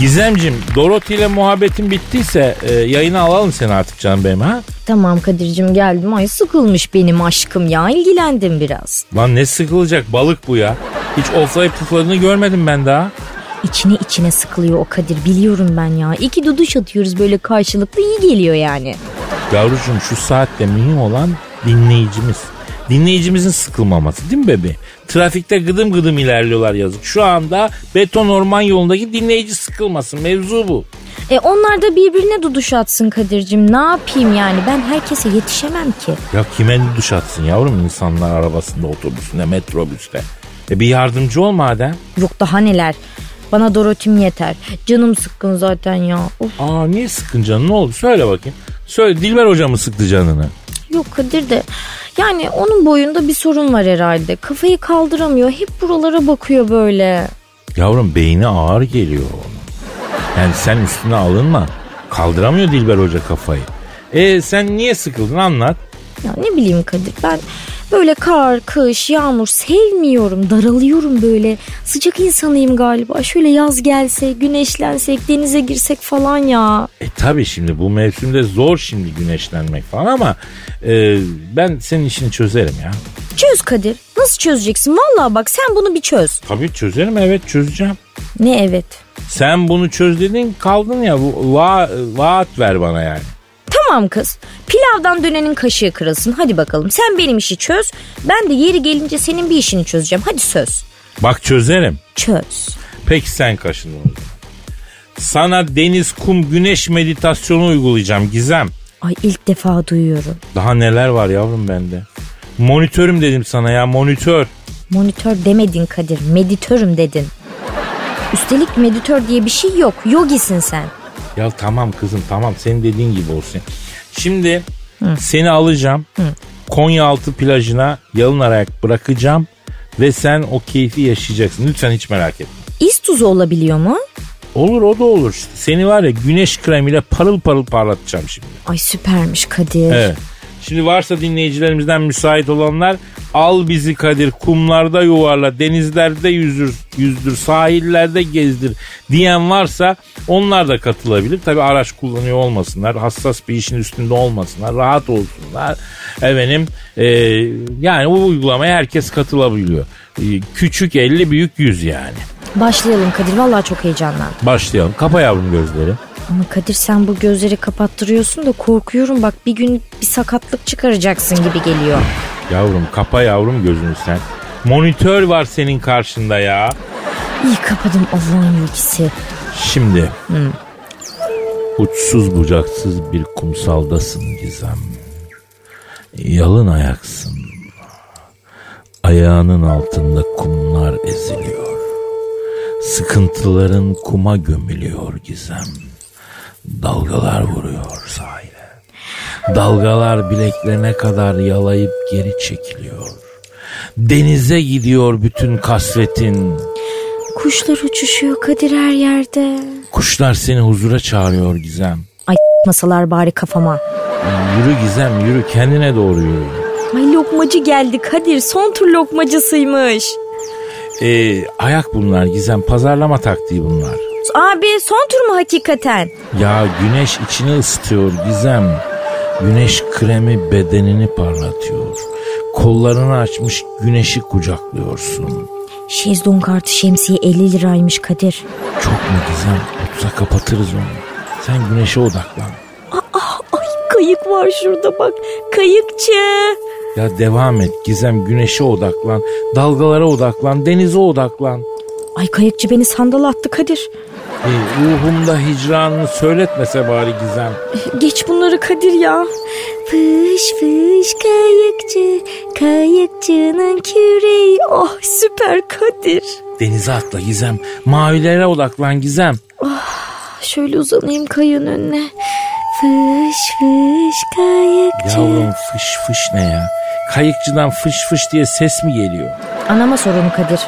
Gizemcim Dorothy ile muhabbetin bittiyse e, yayına alalım seni artık canım benim ha? Tamam Kadir'cim geldim. Ay sıkılmış benim aşkım ya. ilgilendim biraz. Lan ne sıkılacak balık bu ya. Hiç oflayıp pufladığını görmedim ben daha. İçine içine sıkılıyor o Kadir biliyorum ben ya. İki duduş atıyoruz böyle karşılıklı iyi geliyor yani. Yavrucuğum şu saatte mühim olan dinleyicimiz. Dinleyicimizin sıkılmaması değil mi bebeğim? Trafikte gıdım gıdım ilerliyorlar yazık. Şu anda beton orman yolundaki dinleyici sıkılmasın. Mevzu bu. E onlar da birbirine duduş atsın Kadir'cim. Ne yapayım yani ben herkese yetişemem ki. Ya kime duş atsın yavrum insanlar arabasında, otobüsünde, metrobüste. E bir yardımcı ol madem. Yok daha neler. Bana Dorothy'm yeter. Canım sıkkın zaten ya. Of. Aa niye sıkın canını ne oldu? Söyle bakayım. Söyle Dilber hoca mı sıktı canını? Yok Kadir de yani onun boyunda bir sorun var herhalde. Kafayı kaldıramıyor. Hep buralara bakıyor böyle. Yavrum beyni ağır geliyor onun. Yani sen üstüne alınma. Kaldıramıyor Dilber hoca kafayı. E sen niye sıkıldın anlat. Ya ne bileyim Kadir ben böyle kar, kış, yağmur sevmiyorum. Daralıyorum böyle. Sıcak insanıyım galiba. Şöyle yaz gelse, güneşlensek, denize girsek falan ya. E tabi şimdi bu mevsimde zor şimdi güneşlenmek falan ama e, ben senin işini çözerim ya. Çöz Kadir. Nasıl çözeceksin? Vallahi bak sen bunu bir çöz. Tabii çözerim evet çözeceğim. Ne evet? Sen bunu çöz dedin kaldın ya bu va, vaat ver bana yani. Tamam kız. Pilavdan dönenin kaşığı kırılsın. Hadi bakalım. Sen benim işi çöz. Ben de yeri gelince senin bir işini çözeceğim. Hadi söz. Bak çözerim. Çöz. Peki sen kaşındın o zaman. Sana deniz, kum, güneş meditasyonu uygulayacağım Gizem. Ay ilk defa duyuyorum. Daha neler var yavrum bende. Monitörüm dedim sana ya monitör. Monitör demedin Kadir. Meditörüm dedin. Üstelik meditör diye bir şey yok. Yogisin sen. Ya tamam kızım tamam senin dediğin gibi olsun. Şimdi seni alacağım. Konyaaltı plajına yalın ayak bırakacağım. Ve sen o keyfi yaşayacaksın. Lütfen hiç merak etme. İz tuzu olabiliyor mu? Olur o da olur. Seni var ya güneş kremiyle parıl parıl parlatacağım şimdi. Ay süpermiş Kadir. Evet. Şimdi varsa dinleyicilerimizden müsait olanlar al bizi Kadir kumlarda yuvarla denizlerde yüzür, yüzdür sahillerde gezdir diyen varsa onlar da katılabilir. Tabi araç kullanıyor olmasınlar hassas bir işin üstünde olmasınlar rahat olsunlar. Efendim e, yani o uygulamaya herkes katılabiliyor. E, küçük 50 büyük 100 yani. Başlayalım Kadir vallahi çok heyecanlandım. Başlayalım kapa yavrum gözleri. Ama Kadir sen bu gözleri kapattırıyorsun da korkuyorum bak bir gün bir sakatlık çıkaracaksın gibi geliyor. Yavrum kapa yavrum gözünü sen. Monitör var senin karşında ya. İyi kapadım Allah'ın ilgisi. Şimdi uçsuz bucaksız bir kumsaldasın Gizem. Yalın ayaksın. Ayağının altında kumlar eziliyor. Sıkıntıların kuma gömülüyor Gizem. Dalgalar vuruyor sahile. Dalgalar bileklerine kadar yalayıp geri çekiliyor. Denize gidiyor bütün kasvetin. Kuşlar uçuşuyor Kadir her yerde. Kuşlar seni huzura çağırıyor Gizem. Ay masalar bari kafama. Yürü Gizem yürü kendine doğru yürü. Ay lokmacı geldi Kadir son tur lokmacısıymış. Ee, ayak bunlar Gizem pazarlama taktiği bunlar. Abi son tur mu hakikaten? Ya güneş içini ısıtıyor Gizem. Güneş kremi bedenini parlatıyor. Kollarını açmış güneşi kucaklıyorsun. Şezlong artı şemsiye 50 liraymış Kadir. Çok mu Gizem? 30'a kapatırız onu. Sen güneşe odaklan. Ay kayık var şurada bak. Kayıkçı. Ya devam et Gizem güneşe odaklan. Dalgalara odaklan. Denize odaklan. Ay kayıkçı beni sandal attı Kadir. Ee, ruhumda hicranını söyletmese bari Gizem. Geç bunları Kadir ya. Fış fış kayıkçı, kayıkçının küreği. Oh süper Kadir. Denize atla Gizem. Mavilere odaklan Gizem. Şöyle uzanayım kayığın önüne. Fış fış kayıkçı. Yavrum fış fış ne ya? Kayıkçıdan fış fış diye ses mi geliyor? Anama sorun Kadir.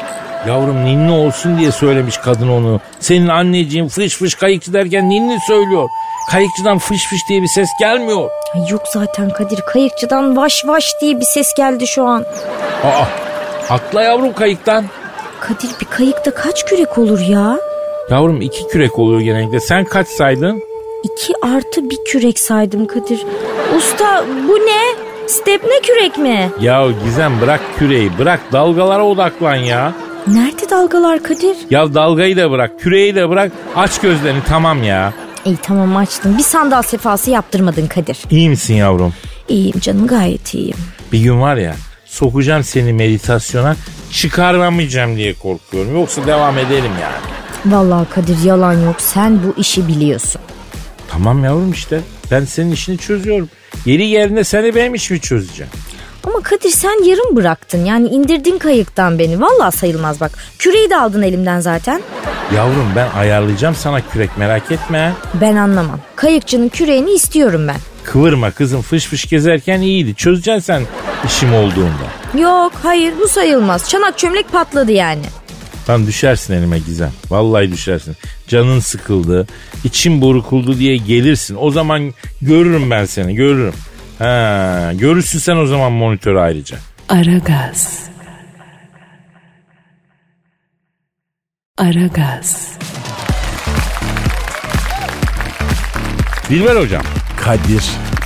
Yavrum ninni olsun diye söylemiş kadın onu. Senin anneciğin fış fış kayıkçı derken ninni söylüyor. Kayıkçıdan fış fış diye bir ses gelmiyor. Ay yok zaten Kadir kayıkçıdan vaş vaş diye bir ses geldi şu an. Aa atla yavrum kayıktan. Kadir bir kayıkta kaç kürek olur ya? Yavrum iki kürek oluyor genellikle. Sen kaç saydın? İki artı bir kürek saydım Kadir. Usta bu ne? Stepne kürek mi? Ya Gizem bırak küreği bırak dalgalara odaklan ya. Nerede dalgalar Kadir? Ya dalgayı da bırak küreği de bırak aç gözlerini tamam ya. İyi tamam açtım. Bir sandal sefası yaptırmadın Kadir. İyi misin yavrum? İyiyim canım gayet iyiyim. Bir gün var ya sokacağım seni meditasyona çıkaramayacağım diye korkuyorum. Yoksa devam edelim yani. Vallahi Kadir yalan yok. Sen bu işi biliyorsun. Tamam yavrum işte ben senin işini çözüyorum. Yeri yerine seni benim işimi çözeceğim. Ama Kadir sen yarım bıraktın. Yani indirdin kayıktan beni. Vallahi sayılmaz bak. Küreği de aldın elimden zaten. Yavrum ben ayarlayacağım sana kürek merak etme. Ben anlamam. Kayıkçının küreğini istiyorum ben. Kıvırma kızım fış fış gezerken iyiydi. Çözeceksin sen işim olduğunda. Yok hayır bu sayılmaz. Çanak çömlek patladı yani. Lan düşersin elime Gizem. Vallahi düşersin. Canın sıkıldı, için burkuldu diye gelirsin. O zaman görürüm ben seni, görürüm. Ha, görürsün sen o zaman monitörü ayrıca. Aragaz. Aragaz. Dilber hocam, Kadir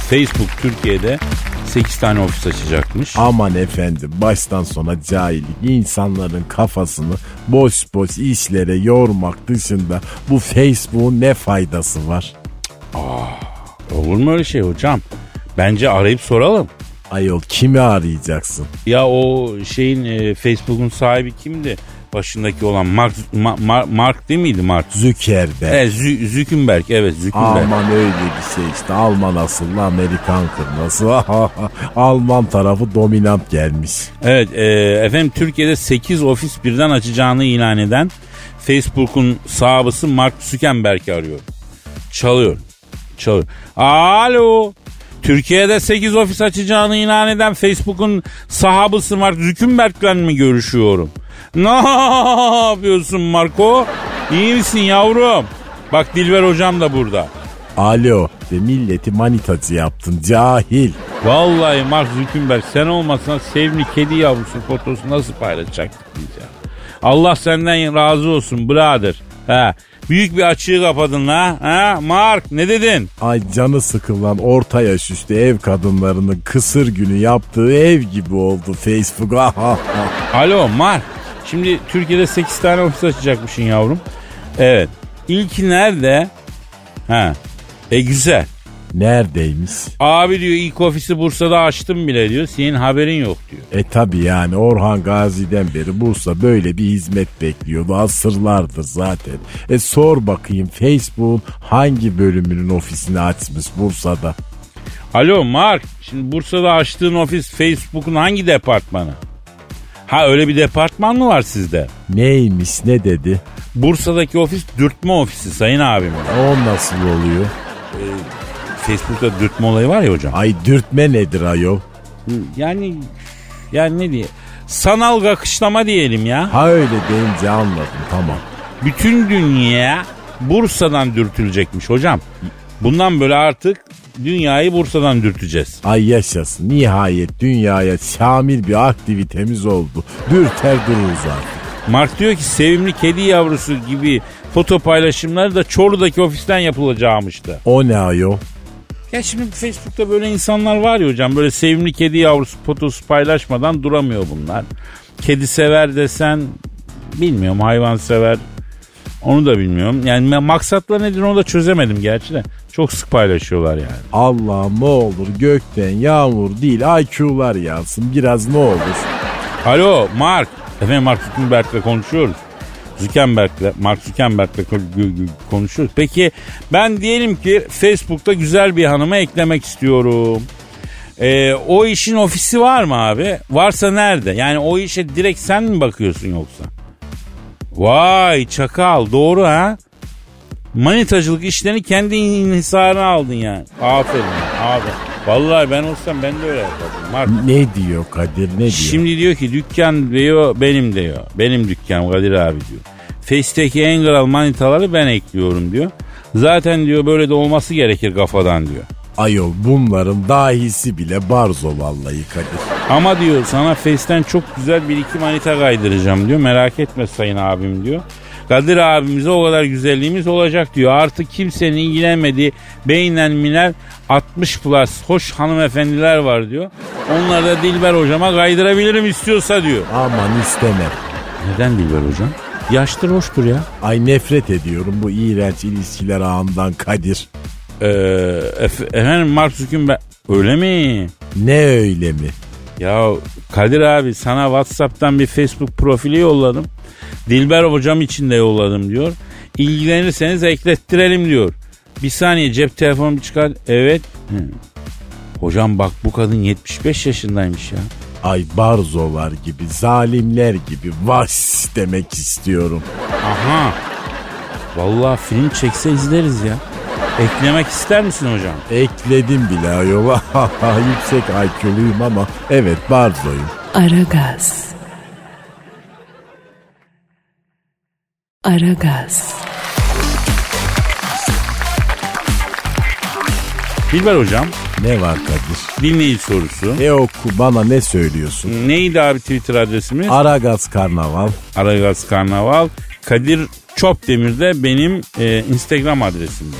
Facebook Türkiye'de 8 tane ofis açacakmış. aman efendim baştan sona cahillik insanların kafasını boş boş işlere yormak dışında bu Facebook'un ne faydası var? Olur mu öyle şey hocam? Bence arayıp soralım. Ayol kimi arayacaksın? Ya o şeyin e, Facebook'un sahibi kimdi? Başındaki olan Mark, Ma- Ma- Mark değil miydi Mark? Zuckerberg. Evet, Zü- Zuckerberg evet Zuckerberg. Aman öyle bir şey işte Alman asıllı Amerikan kırması Alman tarafı dominant gelmiş. Evet e, efendim Türkiye'de 8 ofis birden açacağını ilan eden Facebook'un sahibi Mark Zuckerberg'i arıyor. Çalıyor. Çalıyor. Alo. Türkiye'de 8 ofis açacağını ilan eden Facebook'un sahabısı Mark Zuckerberg'le mi görüşüyorum? Ne yapıyorsun Marco? İyi misin yavrum? Bak Dilber hocam da burada. Alo de milleti manitacı yaptın cahil. Vallahi Mark Zuckerberg sen olmasan sevimli kedi yavrusu fotosu nasıl paylaşacaktık biz ya? Allah senden razı olsun brother. Ha, büyük bir açığı kapadın la. Ha, Mark ne dedin? Ay canı sıkılan orta yaş üstü ev kadınlarının kısır günü yaptığı ev gibi oldu Facebook. Alo Mark. Şimdi Türkiye'de 8 tane ofis açacakmışsın yavrum. Evet. İlki nerede? Ha. E güzel. Neredeymiş? Abi diyor ilk ofisi Bursa'da açtım bile diyor. Senin haberin yok diyor. E tabi yani Orhan Gazi'den beri Bursa böyle bir hizmet bekliyordu. Asırlardır zaten. E sor bakayım Facebook'un hangi bölümünün ofisini açmış Bursa'da? Alo Mark. Şimdi Bursa'da açtığın ofis Facebook'un hangi departmanı? Ha öyle bir departman mı var sizde? Neymiş ne dedi? Bursa'daki ofis dürtme ofisi sayın abim. O nasıl oluyor? Facebook'ta dürtme olayı var ya hocam. Ay dürtme nedir ayol? Yani yani ne diye? Sanal kakışlama diyelim ya. Ha öyle deyince anladım tamam. Bütün dünya Bursa'dan dürtülecekmiş hocam. Bundan böyle artık dünyayı Bursa'dan dürteceğiz. Ay yaşasın nihayet dünyaya şamil bir aktivitemiz oldu. Dürter dururuz artık. Mark diyor ki sevimli kedi yavrusu gibi foto paylaşımları da Çorlu'daki ofisten yapılacağımıştı. O ne ayol? Ya şimdi Facebook'ta böyle insanlar var ya hocam böyle sevimli kedi yavrusu fotosu paylaşmadan duramıyor bunlar. Kedi sever desen bilmiyorum hayvan sever onu da bilmiyorum. Yani maksatları nedir onu da çözemedim gerçi de. Çok sık paylaşıyorlar yani. Allah'ım ne olur gökten yağmur değil IQ'lar yağsın biraz ne olur. Alo Mark. Efendim Mark Zuckerberg'le konuşuyoruz. Zuckerberg'le, Mark Zuckerberg'le konuşuyoruz. Peki ben diyelim ki Facebook'ta güzel bir hanıma eklemek istiyorum. Ee, o işin ofisi var mı abi? Varsa nerede? Yani o işe direkt sen mi bakıyorsun yoksa? Vay çakal doğru ha? Manitacılık işlerini kendi inhisarına aldın yani. Aferin abi. Vallahi ben olsam ben de öyle yapardım. Mark. Ne diyor Kadir ne diyor? Şimdi diyor ki dükkan diyor benim diyor. Benim dükkanım Kadir abi diyor. Face'teki en kral manitaları ben ekliyorum diyor. Zaten diyor böyle de olması gerekir kafadan diyor. Ayol bunların dahisi bile barzo vallahi Kadir. Ama diyor sana Face'ten çok güzel bir iki manita kaydıracağım diyor. Merak etme sayın abim diyor. Kadir abimize o kadar güzelliğimiz olacak diyor. Artık kimsenin ilgilenmediği beynen miner 60 plus hoş hanımefendiler var diyor. Onları da Dilber hocama kaydırabilirim istiyorsa diyor. Aman istemem. Neden Dilber hocam? Yaştır hoştur ya. Ay nefret ediyorum bu iğrenç ilişkiler ağından Kadir. Ee, ef- efendim Mark Zuckerberg öyle mi? Ne öyle mi? Ya Kadir abi sana Whatsapp'tan bir Facebook profili yolladım. Dilber hocam için de yolladım diyor. İlgilenirseniz eklettirelim diyor. Bir saniye cep telefonumu çıkar. Evet. Hı. Hocam bak bu kadın 75 yaşındaymış ya. Ay barzolar gibi, zalimler gibi vas demek istiyorum. Aha. Vallahi film çekse izleriz ya. Eklemek ister misin hocam? Ekledim bile ayola. Yüksek IQ'luyum ama evet barzoyum. Aragaz. Aragaz. Dilber hocam Ne var Kadir? dinleyici sorusu. E oku bana ne söylüyorsun? Neydi abi Twitter adresimiz? Aragaz Karnaval. Aragaz Karnaval. Kadir Çopdemir de benim e, Instagram adresimde.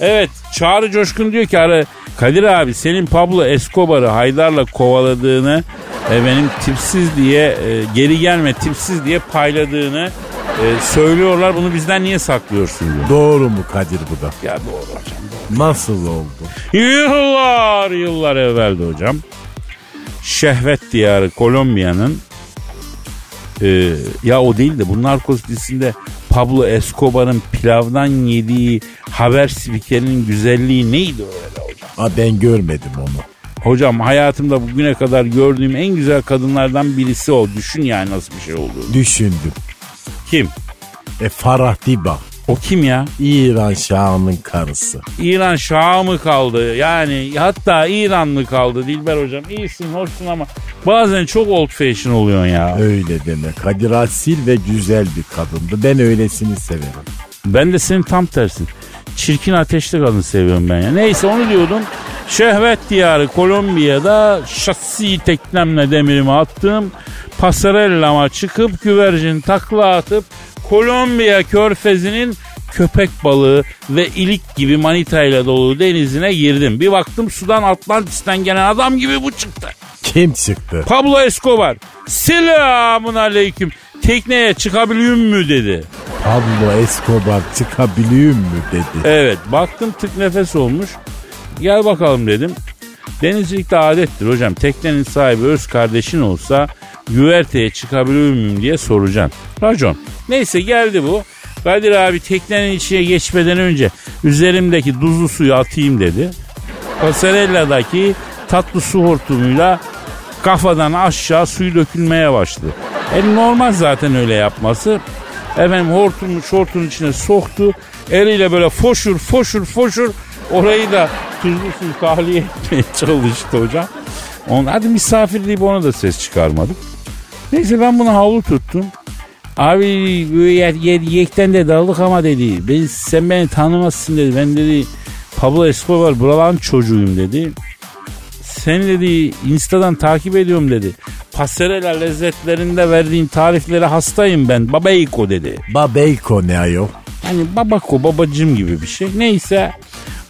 Evet Çağrı Coşkun diyor ki ara, Kadir abi senin Pablo Escobar'ı Haydar'la kovaladığını benim tipsiz diye e, geri gelme tipsiz diye payladığını e, söylüyorlar. Bunu bizden niye saklıyorsun diyor. Doğru mu Kadir bu da? Ya doğru hocam. Nasıl oldu? Yıllar yıllar evveldi hocam. Şehvet diyarı Kolombiya'nın e, ya o değil de bu narkoz dizisinde Pablo Escobar'ın pilavdan yediği haber spikerinin güzelliği neydi öyle hocam? Aa, ben görmedim onu. Hocam hayatımda bugüne kadar gördüğüm en güzel kadınlardan birisi o. Düşün yani nasıl bir şey olduğunu. Düşündüm. Kim? E Farah Diba. O kim ya? İran Şah'ının karısı. İran Şahı mı kaldı? Yani hatta İran mı kaldı Dilber hocam? İyisin hoşsun ama bazen çok old fashion oluyorsun ya. Öyle deme. Kadir asil ve güzel bir kadındı. Ben öylesini severim. Ben de senin tam tersin. Çirkin ateşli kadın seviyorum ben ya. Neyse onu diyordum. Şehvet diyarı Kolombiya'da şasi teknemle demirimi attım. Pasarellama çıkıp güvercin takla atıp Kolombiya körfezinin köpek balığı ve ilik gibi manitayla dolu denizine girdim. Bir baktım sudan Atlantis'ten gelen adam gibi bu çıktı. Kim çıktı? Pablo Escobar selamun aleyküm tekneye çıkabiliyor mu dedi. Pablo Escobar çıkabiliyor mu dedi. Evet baktım tık nefes olmuş. Gel bakalım dedim. Denizcilikte adettir hocam. Teknenin sahibi öz kardeşin olsa güverteye çıkabiliyor muyum diye soracaksın. Racon. Neyse geldi bu. Kadir abi teknenin içine geçmeden önce üzerimdeki tuzlu suyu atayım dedi. Pasarella'daki tatlı su hortumuyla kafadan aşağı suyu dökülmeye başladı. E normal zaten öyle yapması. Efendim hortumu şortun içine soktu. Eliyle böyle foşur foşur foşur orayı da tuzlu suyu tahliye etmeye çalıştı hocam. On, hadi misafir deyip ona da ses çıkarmadık. Neyse ben bunu havlu tuttum. Abi yekten de daldık ama dedi. Ben, sen beni tanımazsın dedi. Ben dedi Pablo Escobar buraların çocuğuyum dedi. Seni dedi Insta'dan takip ediyorum dedi. Pasarela lezzetlerinde verdiğin tariflere hastayım ben. Babayko dedi. Babeyko ne ayol? Hani babako babacım gibi bir şey. Neyse.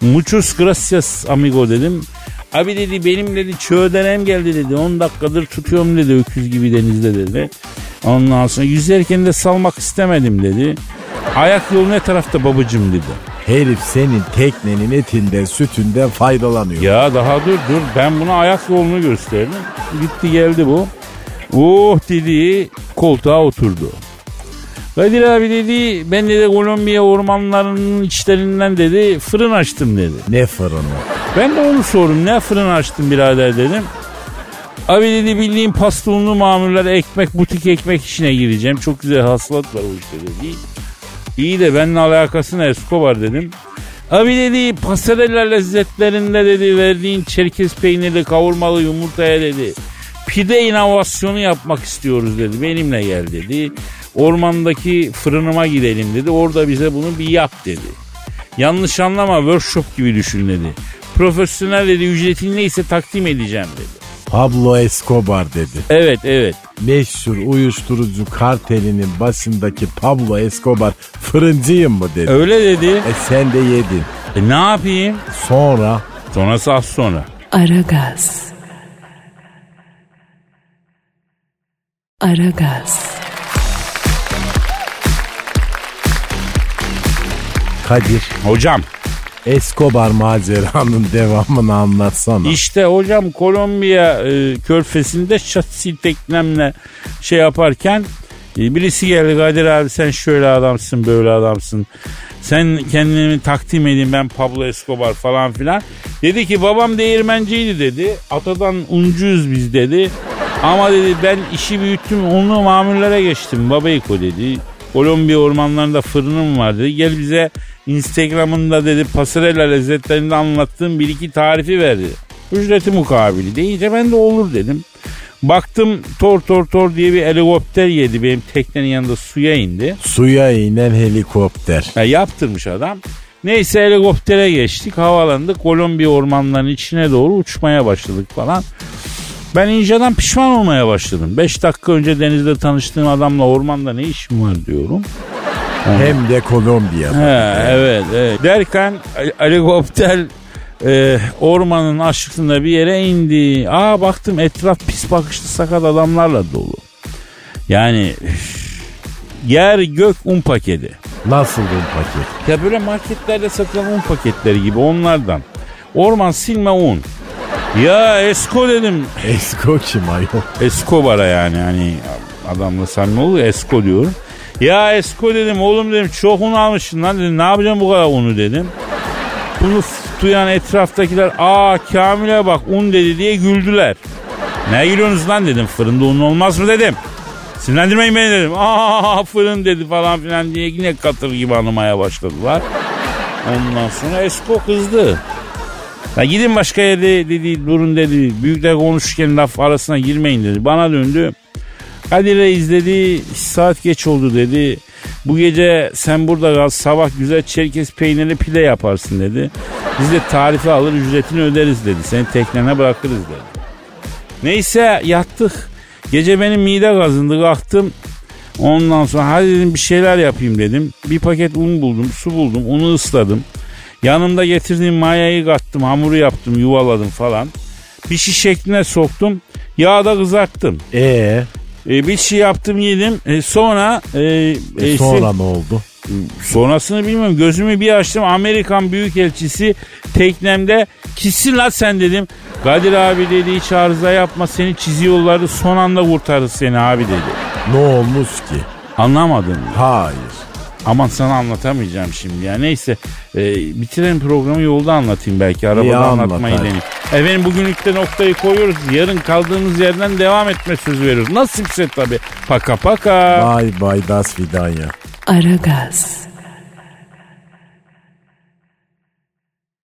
Muchos gracias amigo dedim. Abi dedi benim dedi çöğdenem geldi dedi. 10 dakikadır tutuyorum dedi öküz gibi denizde dedi. Ondan sonra yüzerken de salmak istemedim dedi. Ayak yolu ne tarafta babacım dedi. Herif senin teknenin etinden sütünden faydalanıyor. Ya daha dur dur ben buna ayak yolunu gösterdim. Gitti geldi bu. Oh dedi koltuğa oturdu. Kadir abi dedi ben dedi Kolombiya ormanlarının içlerinden dedi fırın açtım dedi. Ne fırını? Ben de onu sordum ne fırın açtın birader dedim. Abi dedi bildiğim pasta unlu mamuller ekmek butik ekmek işine gireceğim. Çok güzel hasılat var o işte dedi. İyi de benimle alakası ne Escobar dedim. Abi dedi pasarella lezzetlerinde dedi verdiğin çerkez peynirli kavurmalı yumurtaya dedi. Pide inovasyonu yapmak istiyoruz dedi. Benimle gel dedi. Ormandaki fırınıma gidelim dedi. Orada bize bunu bir yap dedi. Yanlış anlama workshop gibi düşün dedi. Profesyonel dedi ücretin neyse takdim edeceğim dedi. Pablo Escobar dedi. Evet evet. Meşhur uyuşturucu kartelinin başındaki Pablo Escobar fırıncıyım mı dedi. Öyle dedi. E sen de yedin. E ne yapayım? Sonra Sonrası az sonra. Aragaz. Aragaz. Kadir Hocam Escobar maceranın devamını anlatsana. işte hocam Kolombiya e, körfesinde şasi teknemle şey yaparken e, birisi geldi Kadir abi sen şöyle adamsın böyle adamsın. Sen kendimi takdim edeyim ben Pablo Escobar falan filan. Dedi ki babam değirmenciydi dedi. Atadan uncuyuz biz dedi. Ama dedi ben işi büyüttüm onu mamullere geçtim. Babayko dedi. Kolombiya ormanlarında fırınım var dedi. Gel bize Instagram'ında dedi pasarela lezzetlerinde anlattığım bir iki tarifi verdi. Ücreti mukabili deyince ben de olur dedim. Baktım tor tor tor diye bir helikopter yedi benim teknenin yanında suya indi. Suya inen helikopter. Ya yaptırmış adam. Neyse helikoptere geçtik havalandık Kolombiya ormanlarının içine doğru uçmaya başladık falan. Ben inceden pişman olmaya başladım. 5 dakika önce denizde tanıştığım adamla ormanda ne işim var diyorum. Hem de Kolombiya. He, evet, evet. Derken helikopter e, ormanın aşkında bir yere indi. Aa baktım etraf pis bakışlı sakat adamlarla dolu. Yani üf, yer gök un paketi. Nasıl bir paket? Ya böyle marketlerde satılan un paketleri gibi onlardan. Orman silme un. Ya Esko dedim. Esko kim ayol? Escobar'a yani hani adamla samimi olur ya, Esko diyorum. Ya Esko dedim oğlum dedim çok un almışsın lan dedim ne yapacağım bu kadar unu dedim. Bunu duyan etraftakiler aa Kamil'e bak un dedi diye güldüler. Ne gülüyorsunuz lan dedim fırında un olmaz mı dedim. Sinirlendirmeyin beni dedim. Aa fırın dedi falan filan diye yine katır gibi anlamaya başladılar. Ondan sonra Esko kızdı. Ya gidin başka yerde dedi durun dedi. Büyükler konuşurken laf arasına girmeyin dedi. Bana döndü. Kadir Reis dedi saat geç oldu dedi. Bu gece sen burada kal sabah güzel çerkez peynirli pide yaparsın dedi. Biz de tarifi alır ücretini öderiz dedi. Seni teknene bırakırız dedi. Neyse yattık. Gece benim mide gazındı kalktım. Ondan sonra hadi dedim bir şeyler yapayım dedim. Bir paket un buldum, su buldum, unu ısladım. Yanımda getirdiğim mayayı kattım, hamuru yaptım, yuvaladım falan. Bir şiş şekline soktum. Yağda kızarttım. Ee, E, bir şey yaptım yedim. E, sonra e, e e, sonra ne oldu? Sonrasını bilmiyorum. Gözümü bir açtım. Amerikan Büyükelçisi teknemde kissin lan sen dedim. Kadir abi dedi hiç arıza yapma seni çiziyorlardı son anda kurtarır seni abi dedi. Ne olmuş ki? Anlamadın mı? Hayır. Aman sana anlatamayacağım şimdi ya. Neyse e, bitirelim programı yolda anlatayım belki. Arabada İyi anlat anlatmayı hadi. deneyim. Efendim bugünlükte noktayı koyuyoruz. Yarın kaldığımız yerden devam etme sözü veriyoruz. Nasipse tabii. Paka paka. Bye bye das vidanya. Aragaz.